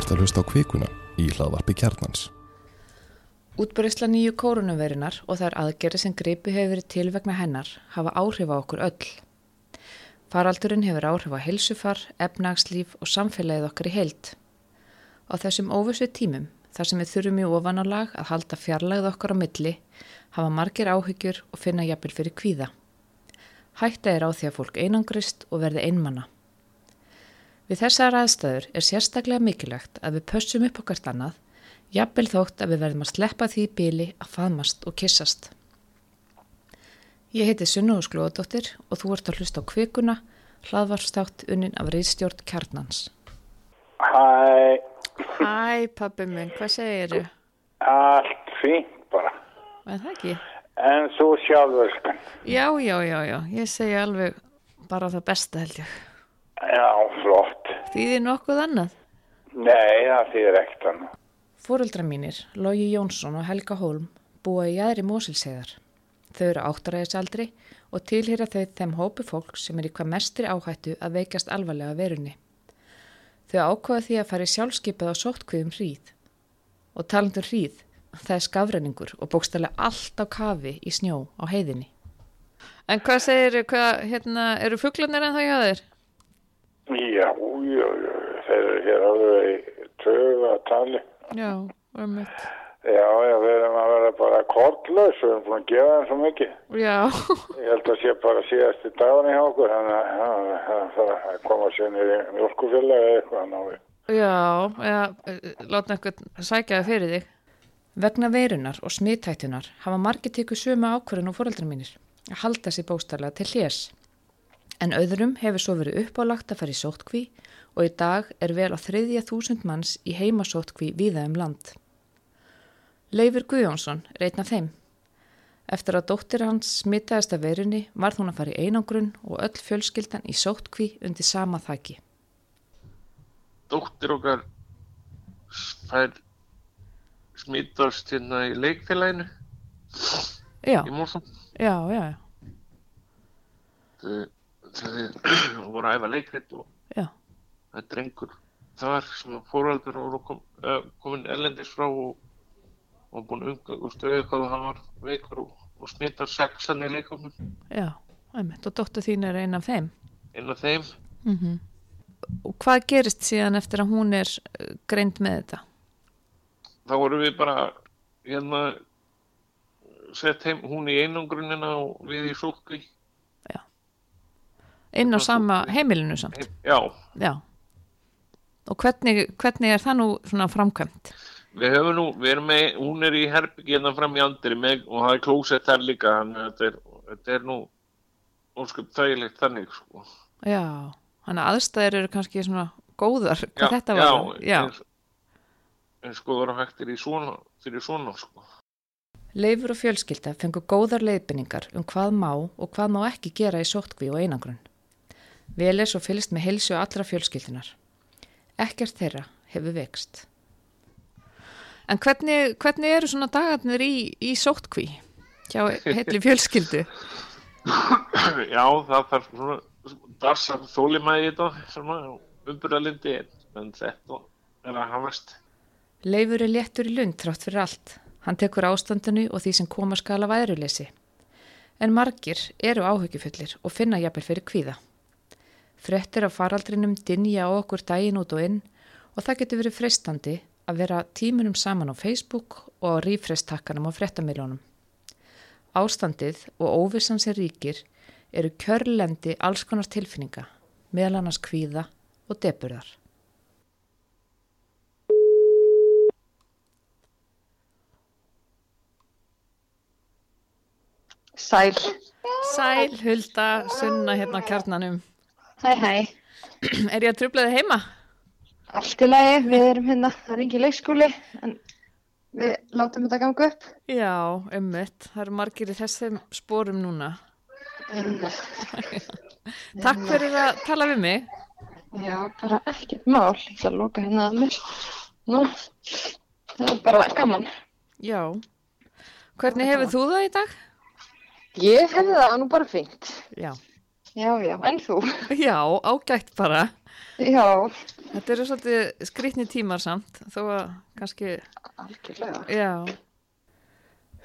ert að hlusta á kvikuna í hlaðvarpi kjarnans. Útbreysla nýju kórunuverinar og þær aðgerri sem greipi hefur verið til vegna hennar hafa áhrif á okkur öll. Faraldurinn hefur áhrif á heilsufar, efnagslíf og samfélagið okkar í heild. Á þessum óvissu tímum, þar sem við þurfum í ofanálag að halda fjarlægð okkar á milli, hafa margir áhyggjur og finna jafnvel fyrir kvíða. Hætta er á því að fólk einangrist og verði einmanna. Við þessar aðstæður er sérstaklega mikilvægt að við pössum upp okkar annað, jafnvel þótt að við verðum að sleppa því bíli að faðmast og kissast. Ég heiti Sunnúðu Sklóðadóttir og þú ert að hlusta á kvikuna, hlaðvarstátt unnin af reyðstjórn kjarnans. Hæ, Hæ pabbi minn, hvað segir þú? allt fínt bara. Er það ekki? En þú sjálfur, sko. Já, já, já, já, ég segi alveg bara það besta held ég. Já, flott. Þýðir nokkuð annað? Nei, það þýðir ekkert hann. Fóreldra mínir, Lógi Jónsson og Helga Hólm, búa í jæðri Mósilsegar. Þau eru áttaræðisaldri og tilhýra þau þeim hópi fólk sem er í hvað mestri áhættu að veikast alvarlega verunni. Þau ákvaða því að fara í sjálfskipið á sóttkviðum hríð. Og talandur hríð, það er skafrenningur og bókstælega allt á kafi í snjó á heiðinni. En hvað segir, hvað, hérna, eru fugglarnir en það hjá þér? Já, já, já, þeir eru hér alveg í að tali. Já, um mitt. Já, já, við erum að vera bara kortlaus, við erum búin að gefa þeim svo mikið. Já, Ég held að sé bara síðast í dagunni hjá okkur, þannig að það að koma sér niður í mjölkufélagi eða eitthvað ná við. já, eða eh, láta einhvern sækja það fyrir þig. Vegna veirunar og smittættunar hafa margir tekið sömu ákvörðin og foreldrar mínir að halda sér bóstarlega til hljés. En öðrum hefur svo verið uppálagt að fara í sóttkví og í dag er vel á þriðja þúsund manns í heimasóttkví víða um land. Leifur Guðjónsson er einn af þeim. Eftir að dóttir hans smittaðist af veirunni varð hún að fara í einangrun og öll fjölskyldan í sóttkví undir sama þæki. dóttir okkar fær smittast hérna í leikfélaginu Já, í Mórsson já, já, þau þau voru að æfa leikrit og það er drengur þar sem fóraldur voru kom, uh, komin ellendis frá og, og búin auðvitað og hann var veikur og, og smittar sexan í leikumum já, einmitt. Og dóttir þín er einn af þeim. inn af þeim Mm Og hvað gerist síðan eftir að hún er eh, greind með þetta? þá voru við bara hérna sett heim hún í einangrunina og við í sókvi Inn á Þetta var sama heimilinu samt? já, Já. Og hvernig, hvernig er það nú svona framkvæmt? Við höfum nú, við erum með, hún er í herbyggi hérna fram í andri með, og það er klósett þar líka, þannig að þetta er, þetta er nú ósköp þægilegt þannig, sko. Já, þannig að aðstæður eru kannski svona góðar, hvað þetta já, var? Já, eins, eins góður og hægt er í svona, fyrir svona, sko. Leifur og fjölskylda fengu góðar leiðbynningar um hvað má og hvað má ekki gera í sóttkví og einangrun. Vel er svo fylgst með heilsu allra fjölskyldunar. Ekkert þeirra hefur vext. En hvernig, hvernig eru svona dagarnir í, í sóttkví hjá heilli fjölskyldu? já, það þarf svona, darsar þólimæði í þetta, svona, umburðalindi, en þetta er að hafast. Leifur er léttur í lund trátt fyrir allt. Hann tekur ástandinu og því sem koma skala væðruleysi. En margir eru áhugifullir og finna jafnvel fyrir kvíða. Frettir af faraldrinum dinja á okkur daginn út og inn og það getur verið freistandi að vera tímunum saman á Facebook og á rífrestakkanum á frettamiljónum. Ástandið og óvissan sem ríkir eru kjörlendi alls konar tilfinninga, meðal annars kvíða og deburðar. Sæl. Sæl, Hulda, Sunna hérna á kjarnanum. Hæ, hæ. Er ég að trublaði heima? Allt í lagi, við erum hérna, það er ekki leikskóli, en við látum þetta ganga upp. Já, ummitt. Það eru margir í þessum spórum núna. Takk fyrir að tala við mig. já, bara ekkert mál. Ég ætla að loka hérna að mér. Nú, það er bara gaman. Já. Hvernig hefur þú það í dag? Ég hefði það nú bara fínt. Já. Já, já, en þú? Já, ágætt bara. Já, Þetta eru svolítið skrýtni tímar samt, þó að kannski, algjörlega. já.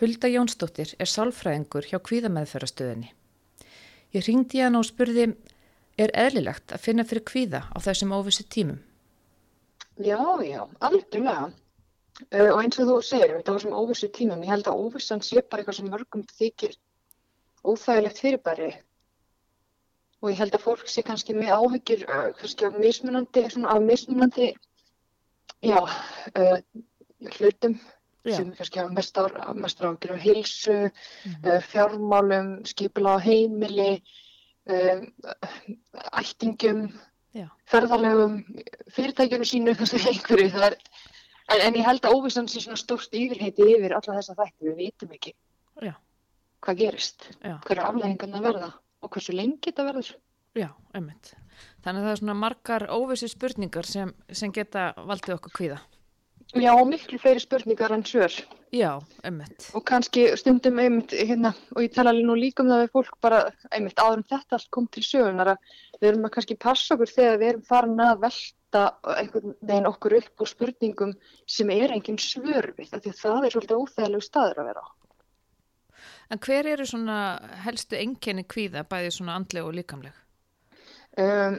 Hulda Jónsdóttir er sálfræðingur hjá kvíðameðferðastöðinni. Ég ringdi hann og spurði, er eðlilegt að finna fyrir kvíða á þessum óvissu tímum? Já, já, algjörlega. Uh, og eins og þú segir, þetta var sem óvissu tímum, ég held að óvissan sé bara eitthvað sem mörgum þykir óþægilegt fyrirbæri. Og ég held að fólk sé kannski með áhyggjur, uh, kannski af mismunandi, svona af mismunandi, já, uh, hlutum Já. sem kannski hafa mest, á, mest áhyggjur af heilsu, uh, fjármálum, skipula á heimili, um, ættingum, Já. ferðarlegum, fyrirtækjunum sínu, kannski einhverju. Það er, en, en ég held að óvissan sé svona stórt yfirheiti yfir alla þessa þætti. Við vitum ekki Já. hvað gerist, Já. hverju afleggingarna verða og hversu lengi þetta verður. Já, einmitt. Þannig að það er svona margar óvissu spurningar sem, sem geta valdið okkur kvíða. Já, miklu fleiri spurningar en svör. Já, einmitt. Og kannski stundum einmitt, hérna, og ég tala alveg nú líka um það við fólk bara, einmitt, áður en þetta allt kom til sögunar að við erum að kannski passa okkur þegar við erum farin að velta einhvern veginn okkur upp úr spurningum sem er engin svör við, því að það er svolítið óþægilegu staður að vera á. En hver eru svona helstu enkenni kvíða, bæði svona andleg og líkamleg? Um,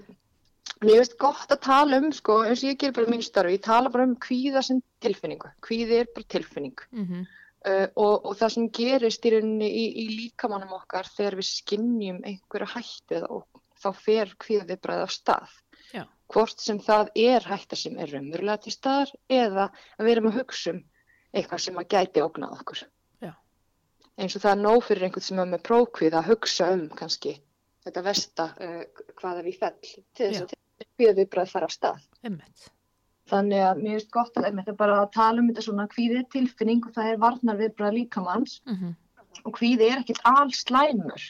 mér finnst gott að tala um, sko, eins og ég ger bara í mínu starfi, ég tala bara um kvíða sem tilfinningu. Kvíði er bara tilfinning. Mm -hmm. Uh, og, og það sem gerist í í, í líkamannum okkar þegar við skinnjum einhverja hættið og þá fer kvíðviðbræði á stað. Já. Hvort sem það er hætta sem er raunverulega til staðar eða að við erum að hugsa um eitthvað sem að gæti ógnað okkur. Eins og það er nóg fyrir einhvern sem er með prókvíð að hugsa um kannski þetta versta uh, hvaða við fell til þess að kvíðviðbræði fara á stað. Einmitt. Þannig að mér finnst gott að einmitt bara að tala um þetta svona kvíði er tilfinning og það er varnar viðbræða líkamanns Mm og kvíði er ekkit allslæmur.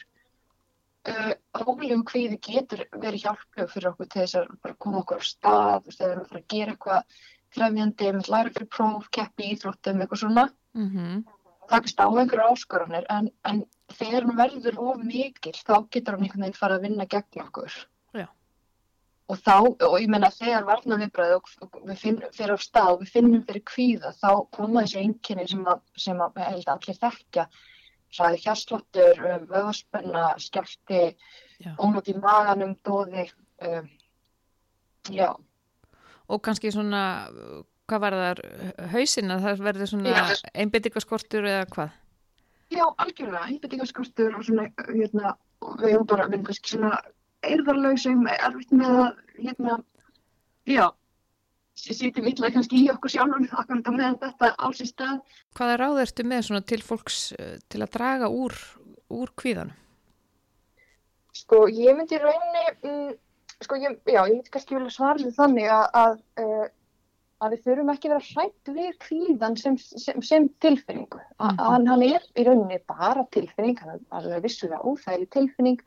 Uh, Rólegum kvíði getur verið hjálpleg fyrir okkur til þess að koma okkur á stað, veist, þegar við fara að gera eitthvað krefjandi, með læra fyrir próf, keppi íþróttum, eitthvað svona, Mm takast á einhverju áskoranir, en, en þegar hann verður of mikil, þá getur hann einhvern veginn fara að vinna gegn okkur. Já. Og þá, og ég menna þegar varna viðbræði og við finnum fyrir á stað við finnum fyrir kvíða, þá koma þessi einkenni sem að, sem að held allir þekkja, sæði hjarslottur, um, vöðaspenna, skjálti, Já. ónátt í maganum, dóði, um, já, Og kannski svona, hvað var þar, hausin að það verður svona Já. einbyttingaskortur eða hvað? já, algjörlega, einbettingaskortur og svona, hérna, við erum bara, erum kannski svona eirðarlausum, erfitt með að, hérna, já, sýtum illa kannski í okkur sjálfum, akkurat á meðan þetta á sér stað. Hvaða ráð ertu með svona til fólks uh, til að draga úr, úr kvíðanum? Sko, ég myndi rauninni, mm, sko, ég, já, ég myndi kannski vilja svara því þannig að, að, uh, að við þurfum ekki að vera hrætt við kvíðan sem, sem, sem tilfinningu. Mm Mhm. hann, er í rauninni bara tilfinning, hann er vissulega óþægileg tilfinning,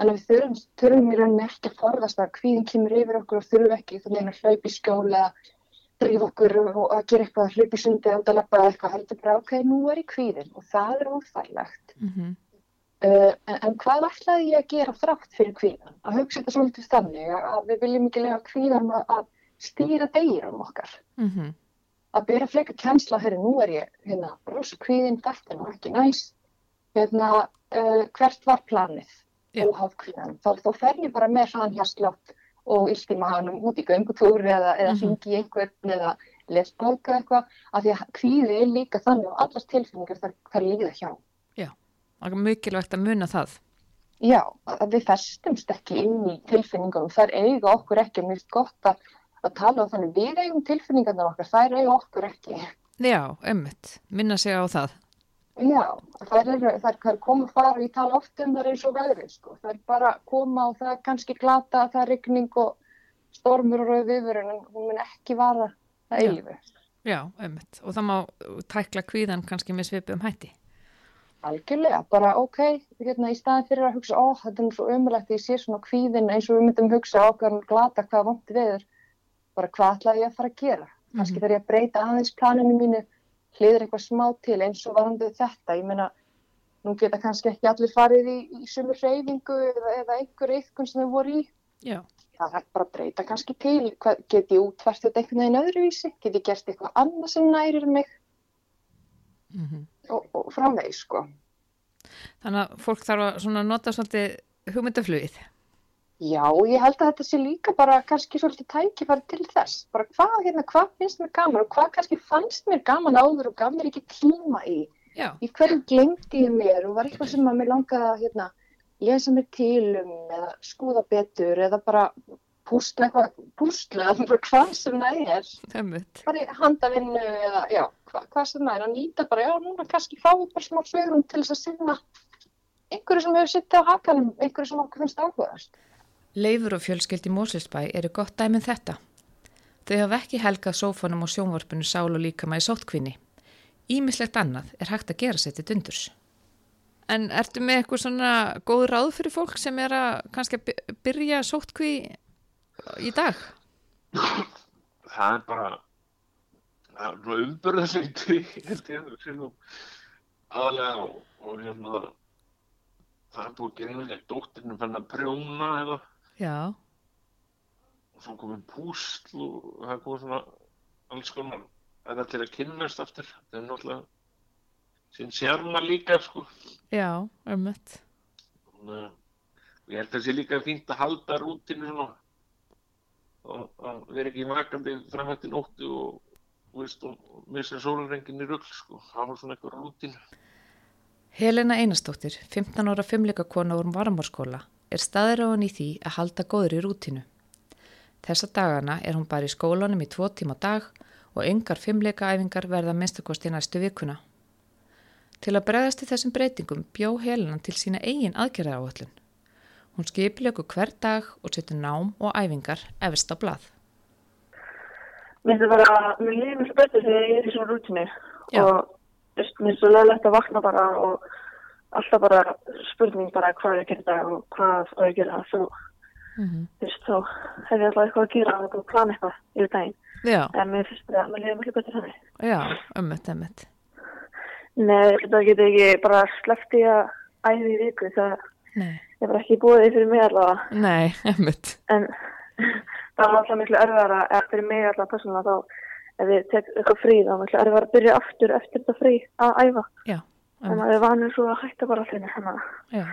en við þurfum, þurfum í rauninni ekki að forðast að kvíðin kemur yfir okkur og þurfum ekki þannig að skjóli eða drífa okkur og að gera eitthvað, hlaupa í sundi og að lappa eitthvað, heldur bara, ok, nú er ég kvíðin og það er óþægilegt. Mm Uh, en, en hvað ætlaði ég að gera þrátt fyrir kvíðan? Að hugsa þetta svolítið þannig að, að við viljum ekki lega kvíðan að, að stýra degirum okkar. -hmm. Að byrja fleika kjensla, herri, nú er ég hérna, rosa kvíðin, þetta er ekki næst. Hérna, uh, hvert var planið? Já. Óháð kvíðan. Þá, þá fer ég bara með hraðan hérslátt og illt í maðanum út í göngutúri eða, eða Mhm. hringi í einhvern eða les bóka eitthvað. Af því að kvíði er líka þannig og allar tilfinningar þar, þar líða hjá. Það er mikilvægt að muna það. Já, að við festumst ekki inn í tilfinningunum, þær eiga okkur ekki, mér finnst gott að, að tala um þannig, við eigum tilfinningarnar okkar, þær eiga okkur ekki. Já, emmitt, minna sig á það. Já, þær, eru, þær, og fara, ég tala oft um þær eins og veðrið, sko, þær bara koma og það er kannski glata, það er rigning og stormur og rauð viðvörun, en hún mun ekki vara það eilifu. Já, emmitt. Og það má tækla kvíðan kannski með svipum hætti. Algjörlega, bara ok, hérna í staðin fyrir að hugsa, ó, þetta er svo umrætt, ég sé svona kvíðin eins og við myndum hugsa okkar glata hvað vant viður, bara hvað ætlaði ég að fara að gera? Kannski Mhm. þarf ég að breyta aðeins planinu mínu, hliður eitthvað smá til eins og varandi þetta, ég meina, nú geta kannski ekki allir farið í, í sumur reyfingu eða, eða einhver eitthvað sem þau voru í, Já, það er bara að breyta kannski til, hvað, get ég útvært þetta einhvern veginn öðruvísi, get ég gert eitthvað annað sem nærir mig Mm og, og framvegis sko. Þannig að fólk þarf að nota svolítið hugmyndaflugið. Já, ég held að þetta sé líka bara kannski svolítið tækifæri til þess. Bara hvað, hérna, hvað finnst mér gaman og hvað kannski fannst mér gaman áður og gaf mér ekki tíma í. Já, Í hverju glemdi ég mér og var eitthvað sem að mér langaði að hérna, lesa mér til um eða skoða betur eða bara púsla eitthvað, bara hvað sem það er. ömmut. Bara handavinnu eða já, hva, hvað sem það er. Að nýta bara, já, núna kannski fá ég bara smá svegrum til þess að sinna einhverju sem hefur sittið á hakanum, einhverju sem okkur finnst áhugaðast. Leifur og fjölskyld í Mósilsbæ eru gott dæmið þetta. Þau hafa ekki helgað sófanum og sjónvarpinu sál og líkama í sótkvinni. Ímislegt annað er hægt að gera sér til dundurs. En ertu með eitthvað svona góð ráð fyrir fólk sem er að kannski að by- byrja sótkví í dag? það er bara er nú aðalega og, og hérna það er búið að gera einhvern veginn dóttirinn fann að prjóna eða Já, og svo komið púsl og það komið svona alls konar eða til að kynnast aftur. Það er náttúrulega sín sjarma líka sko. Já, ömmut. Þannig að- ég held að það sé líka fínt að halda rútinu svona og að vera ekki vakandi framhætti nóttu og, veist, og, missa sólarrengin í rugl sko, hafa svona eitthvað rútinu Helena Einarstóttir, 15 ára fimmleikakona úr varmárskóla, er staðir á hann í því að halda góður í rútinu. Þessa dagana er hún bara í skólanum í tvo tíma dag og engar fimmleikaæfingar verða minnstakosti næstu vikuna. Til að bregðast í þessum breytingum bjó Helena til sína eigin aðgerðaáallun. Hún skipilegu hver dag og setur nám og æfingar efst á blað. Mér finnst það bara, mér svo betur þegar ég er í svona rútinu Já. og mér er svo leðilegt að vakna bara og alltaf bara spurning bara hvað er að gera og hvað er að gera -hmm. þú veist, þá hef ég alltaf eitthvað að gera og að plana eitthvað yfir daginn. Já, En mér finnst það, mér líður miklu betur þannig. já, ömmut, ömmut. Nei, það getur ekki bara sleppt í að æði í viku, það Nei, er bara ekki búið fyrir mig allavega. nei, ömmut. En það var alltaf miklu erfiðara, eða fyrir mig allavega persónulega þá, ef ég tek eitthvað frí, þá er miklu erfiðara að byrja aftur eftir þetta frí að æfa. Já, Ömmut, maður er vanur svo að hætta bara allir, þannig að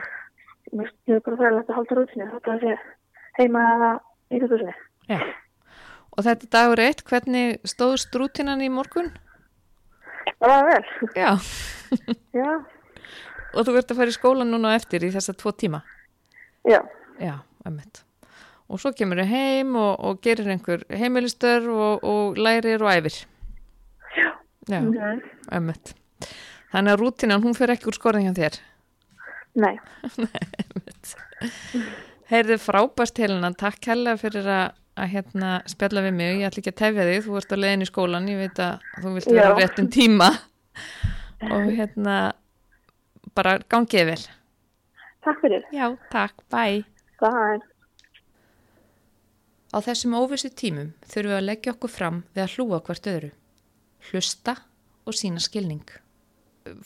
mér það bara fræðilegt að halda rútinu, þetta er sé heima eða í þetta sinni. Já, og þetta er dagur eitt, hvernig stóðst rútinan í morgun? Það var vel, Já, já, og þú ert að fara í skólan núna eftir í þessa tvo tíma? já, Já, ömmit. Og svo kemur þau heim og, og gerir einhver heimilistur og, og lærir og æfir. já, mhm, ömmit. Þannig að rútinan, hún fer ekki úr skorðin hjá þér. nei, Heyrðu frábært Helena, takk hella fyrir að, að hérna spjalla við mig. Ég ætla ekki að tefja þig, þú ert á leiðin í skólan, ég veit að þú vilt vera á réttum tíma. Og hérna, bara gangið vel. takk fyrir, Já, takk, bye. bye. Á þessum óvissu tímum þurfum við að leggja okkur fram við að hlúa hvert öðru. Hlusta og sína skilning.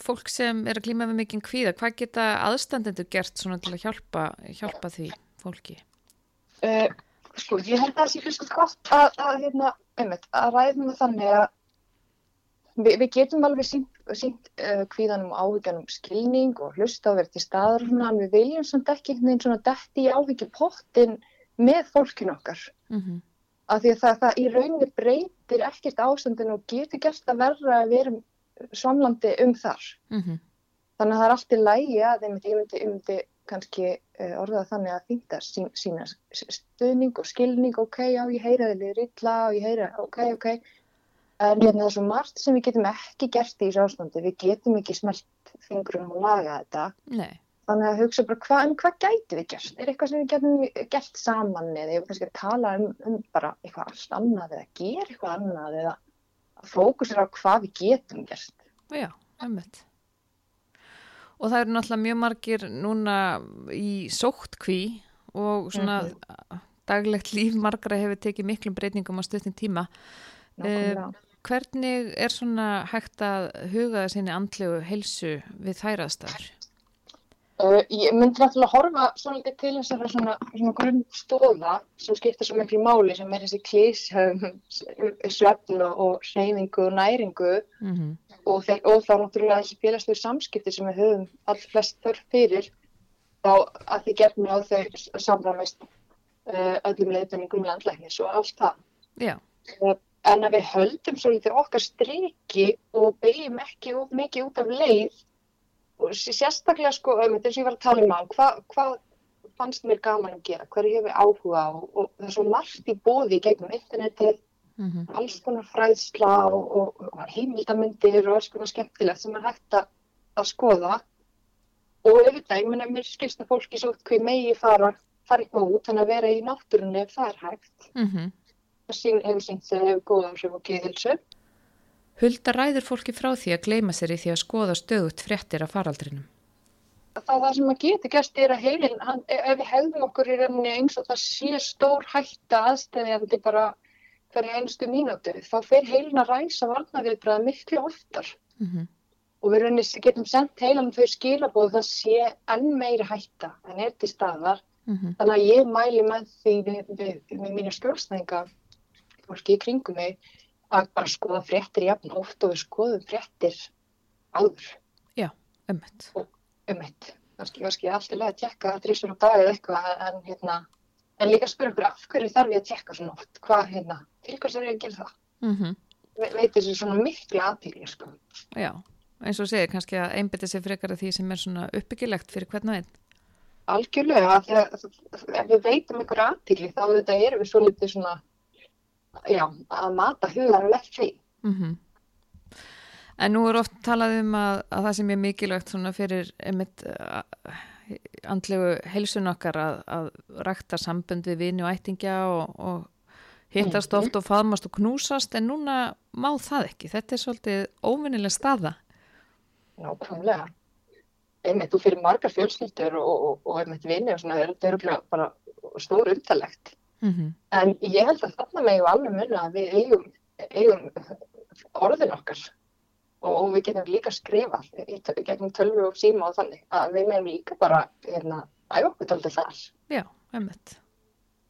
Fólk sem er að glíma við mikinn kvíða, hvað geta aðstandendur gert svona til að hjálpa, hjálpa því fólki? Uh, sko, ég held að það sé fyrst gott að, að, hérna, einmitt, að ræðum þannig að við, við getum alveg sínt, uh, kvíðanum og áhyggjanum skilning og hlusta og verið til svona, en við viljum samt ekki einhvern veginn svona detti í áhyggjupottin með fólkinu okkar. Mm Af því að það, það í rauninni breytir ekkert ástandinu og getur gert að verra að við erum svamlandi um þar. -hmm. Þannig að það er allt í lægi að ég myndi, ég myndi kannski uh, orða það þannig að þýnda sín, sína stuðning og skilning, ok, já, ég heyra þið liður illa og ég heyra, ok, ok. En hérna, það er svo margt sem við getum ekki gert í þessu ástandi, við getum ekki smelt fingrum og laga þetta. Nei, Þannig að hugsa bara, hva, en hvað gæti við gert? Er eitthvað sem við getum gert saman eða ég vil kannski tala um, um bara eitthvað allt annað eða gera eitthvað annað eða að fókusera á hvað við getum gert. já, ömmit. Og það eru náttúrulega mjög margir núna í sóttkví og svona daglegt líf margra hefur tekið miklum breytingum á stuttin tíma. Nákvæmlega. Hvernig er svona hægt að huga sinni andlegu heilsu við þær aðstæður? Uh, ég myndi náttúrulega horfa svolítið til þessara svona, svona grunnstóða sem skipta svo miklu máli sem er þessi klís um, svefn og, hreyfingu og næringu. Mm og, þeir, og þá náttúrulega þessi félagslegu samskipti sem við höfum all flest þörf fyrir þá að því gefnum á þau samræmist uh, öllum leiðbenningum landlæknis og allt það. Já, Uh, en að við höldum svolítið okkar striki og beigjum ekki of mikið út af leið sérstaklega sko, þess að ég var að tala um á, hvað hva fannst mér gaman að gera, hverju hefur áhuga á? Og það er svo margt í bóði gegnum internetið, mm alls konar fræðsla og, og, og heimildamindir og alls konar skemmtilegt sem er hægt að, að skoða. Og auðvitað, ég menna mér skilst að fólki svo hvað megi fara, fara eitthvað út en að vera í náttúrunni ef það er hægt. -hmm. það sín, hefur sínt það hefur góð áhrif og geðhilsu Hulda ræður fólki frá því að gleyma sér í því að skoða stöðugt fréttir af faraldrinum. það, það sem að geta gæst er að heilin, hann, ef við hefðum okkur í rauninni eins og það sé stór hætta aðstæðjandi bara hverja einustu mínútu, þá fer heilin að ræsa varnaviðbræða miklu oftar Mm -hmm. og við rauninni getum sendt heilan þau skilabóð það sé enn meiri hætta en er til staðar. Mhm. Þannig að ég mæli með því við, við, við mínu skjólstæðinga, fólki í kringum mig, að bara skoða fréttir jafn oft og við skoðum fréttir áður Ömmett. um eitt. Kannski, kannski allt í leið að tjekka þrísur á dag eða eitthvað en, hérna, en líka spyrja okkur af hverju þarf ég að tjekka svona oft, hvað hérna, til hvers er ég að gera það? Mm Ve veitir sér svona miklu aðtíli, sko. Já, eins og segir kannski að einbytta sér frekar að því sem er svona uppbyggilegt fyrir hvern og einn. Algjörlega, þegar við veitum ykkur aðtíli þá þetta erum við svona, já, að mata hugan með því. Mm En nú er oft talað um að, að það sem er mikilvægt fyrir einmitt uh, andlegu heilsun okkar að, að rækta sambönd við vini og ættingja og, og hittast Mhm. oft og faðmast og knúsast en núna má það ekki. Þetta er svolítið óvinnileg staða. Nákvæmlega. Einmitt, þú fyrir margar fjölskyldur og, og, og einmitt vinni og svona, þetta er bara stór umtalegt. Mm En ég held að þarna megum alveg munna að við eigum, eigum orðin okkar og, og við getum líka skrifað í gegnum tölvu og síma og þannig að við megum líka bara hérna, æfa okkur tóltið þar. Já, einmitt.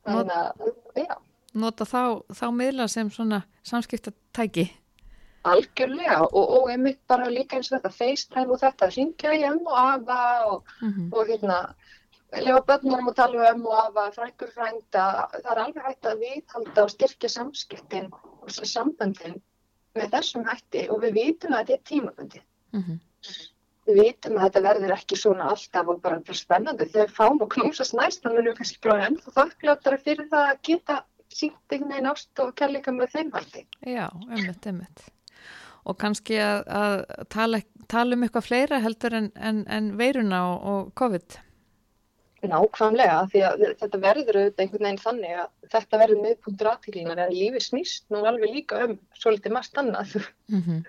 Þannig að, já, Nota þá, þá miðla sem svona samskiptatæki. algjörlega og, og einmitt bara líka eins og þetta FaceTime og þetta, hringja í ömmu og afa og, Mm og hérna, lefa börnunum að tala um og afa, frængur frænda, það er alveg hægt að viðhalda og styrkja samskiptin og samböndin með þessum hætti og við vitum að þetta er tímabundi. -hmm. Við vitum að þetta verður ekki svona alltaf og bara, bara spennandi þegar fáum og knúsast næst, þannig að við kannski bara ennþá þakklátara fyrir það að geta sínt einhvern veginn ást og kærleika með þeim hætti. Já, einmitt, einmitt. Og kannski að, að tala, tala um eitthvað fleira heldur en, en, en veiruna og, og COVID. Nákvæmlega, því að þetta verður auðvitað einhvern veginn þannig að þetta verður miðpunktur aðtíklínar en lífi snýst nú alveg líka um svolítið margt annað. Mm -hmm.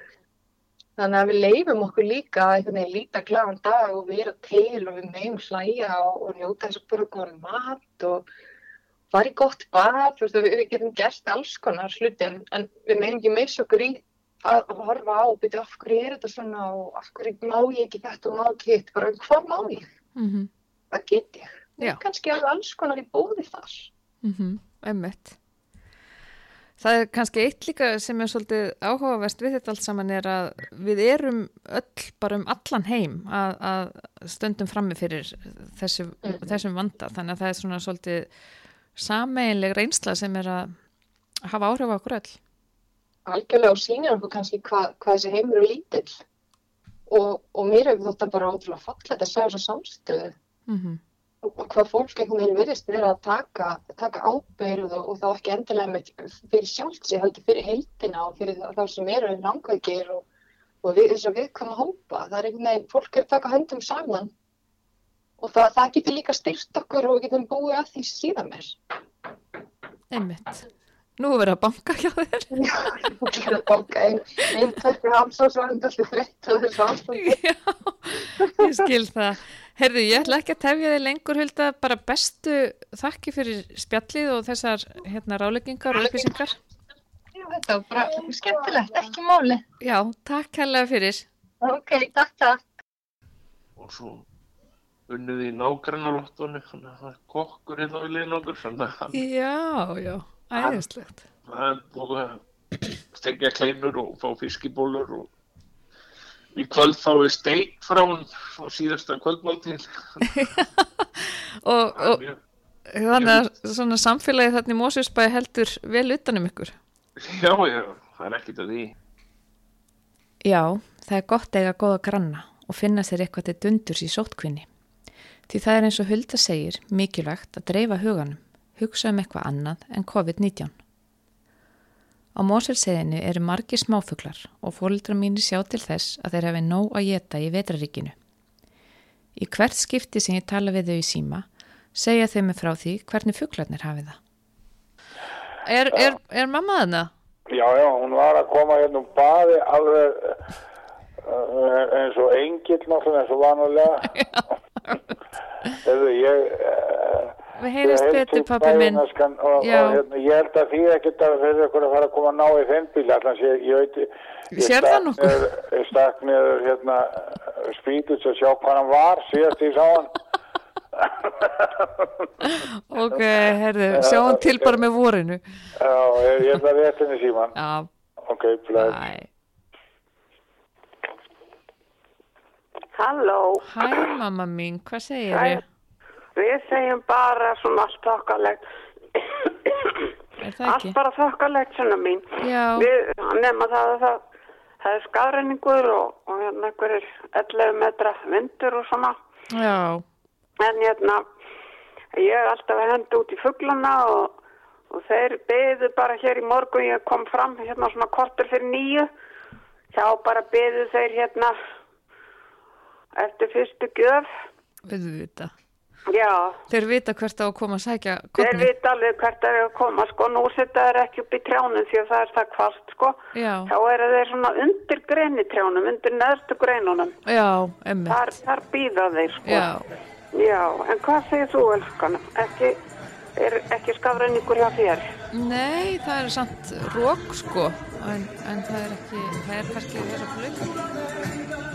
Þannig að við leifum okkur líka að einhvern veginn líta glæðan dag og vera til og við megum hlæja og, og njóta þess að búra góðan mat og fara í gott bad, við, getum gert alls konar hluti en, en við megum ekki meins okkur í að, að horfa á og byrja af hverju er þetta svona og af hverju má ég ekki þetta og má ekki hitt, bara hvað má ég, Mm -hmm. Hvað get ég. Já. Og kannski alveg alls konar í bóði þar. Mm Einmitt. Það er kannski eitt líka sem er svolítið áhugavert við þetta allt saman er að við erum öll bara um allan heim að, að stöndum frammi fyrir þessu, þessum vanda þannig að það er svona svolítið sameinleg reynsla sem er að hafa áhrif á okkur öll. algjörlega og sýnir okkur kannski hvað, hvað þessi heimur er lítill og, og mér hefur þetta bara ótrúlega fallegt að sjá þessa samstöðu Mm og hvað fólk einhvern veginn virðist vera að taka, taka ábyrð og, og þá ekki endilega með fyrir sjálft sig heldur fyrir heildina og fyrir þá, sem eru langveikir og, og við, þess að við koma hópa það er einhvern veginn, fólk er að taka höndum saman og það, það getur líka styrst okkur og við getum búið að því síðan mér Einmitt. Nú er verið að banka hjá þér. Já, þú getur að banka einn, einn, er þetta alltaf þreytt og þessu ástandi. Já, ég skil það. Herðu, ég ætla ekki að tefja þig lengur, Hulda, bara bestu þakki fyrir spjallið og þessar hérna, ráleggingar og upplýsingar. Já, þetta var bara skemmtilegt, ekki máli. Já, takk hella fyrir. Ok, takk, takk. og svo unnið í nágrannalottunni, þannig að það er kokkur hérna við liðin okkur, þannig að Já, já, æðislegt. hann búið að stekja kleinur og fá fiskibólur og í kvöld þá er steik frá hann á síðasta kvöldmáltíð. Og, og þannig að svona samfélagið þarna í Mósusbæði heldur vel utanum ykkur. Já, já, það er ekkert að því. Já, það er gott eiga góða granna og finna sér eitthvað til dundurs í sótkvinni. Því það er eins og Hulda segir mikilvægt að dreifa huganum, hugsa um eitthvað annað en COVID-19. Á Móselseðinu eru margir smáfuglar og fólildra mínir sjá til þess að þeir hafi nóg að geta í vetraríkinu. Í hvert skipti sem ég tala við þau í síma segja þau mig frá því hvernig fuglarnir hafi það. Er, er, er mamma þarna? Já, já, hún var að koma hérna um baði alveg uh, eins og engill náttúrulega eins og vanulega. Hefðu, ég... Uh, Við heyrist betur pappi minn. Og, og, Já. hérna, ég held að því ekkert að fyrir ykkur að fara að koma að ná í þeim bíl. Allans ég, ég veit... ég það stakk nokkuð? niður- Ég stakk niður hérna spýtus að sjá hvað hann var síðast ég sá hann. Ok, herðu, sjáum til bara með vorinu. Já, ég, ég ætla rétt henni síman. Já, Ok, blöð. bæ. Halló, Hæ, mamma mín, hvað segir þið? Við segjum bara svona allt þokkalegt. Það Allt bara þokkalegt svona mín. Já, Við nefna það að það, það er skafræningur og, og hérna einhverjir 11 metra vindur og svona. já, En hérna, ég er alltaf að henda út í fugglana og, og þeir beðu bara hér í morgun, ég kom fram hérna svona kortur fyrir nýju. Þá bara beðu þeir hérna eftir fyrstu gjöf. við vita. Já, Þeir vita hvert á að koma að sækja Þeir kotni. vita alveg hvert er að koma, sko, nú setja þeir ekki upp í trjánum því að það er það kvast, sko. Já, Þá eru þeir svona undir grenitrjánum, undir neðstu greinunum. já, emmitt. Þar, þar býða þeir, sko. Já, Já, en hvað segir þú, elskan? Ekki, er ekki skafræningur hjá þér? nei, það er samt rók, sko, en, en það er ekki, það er kannski þess að blöka.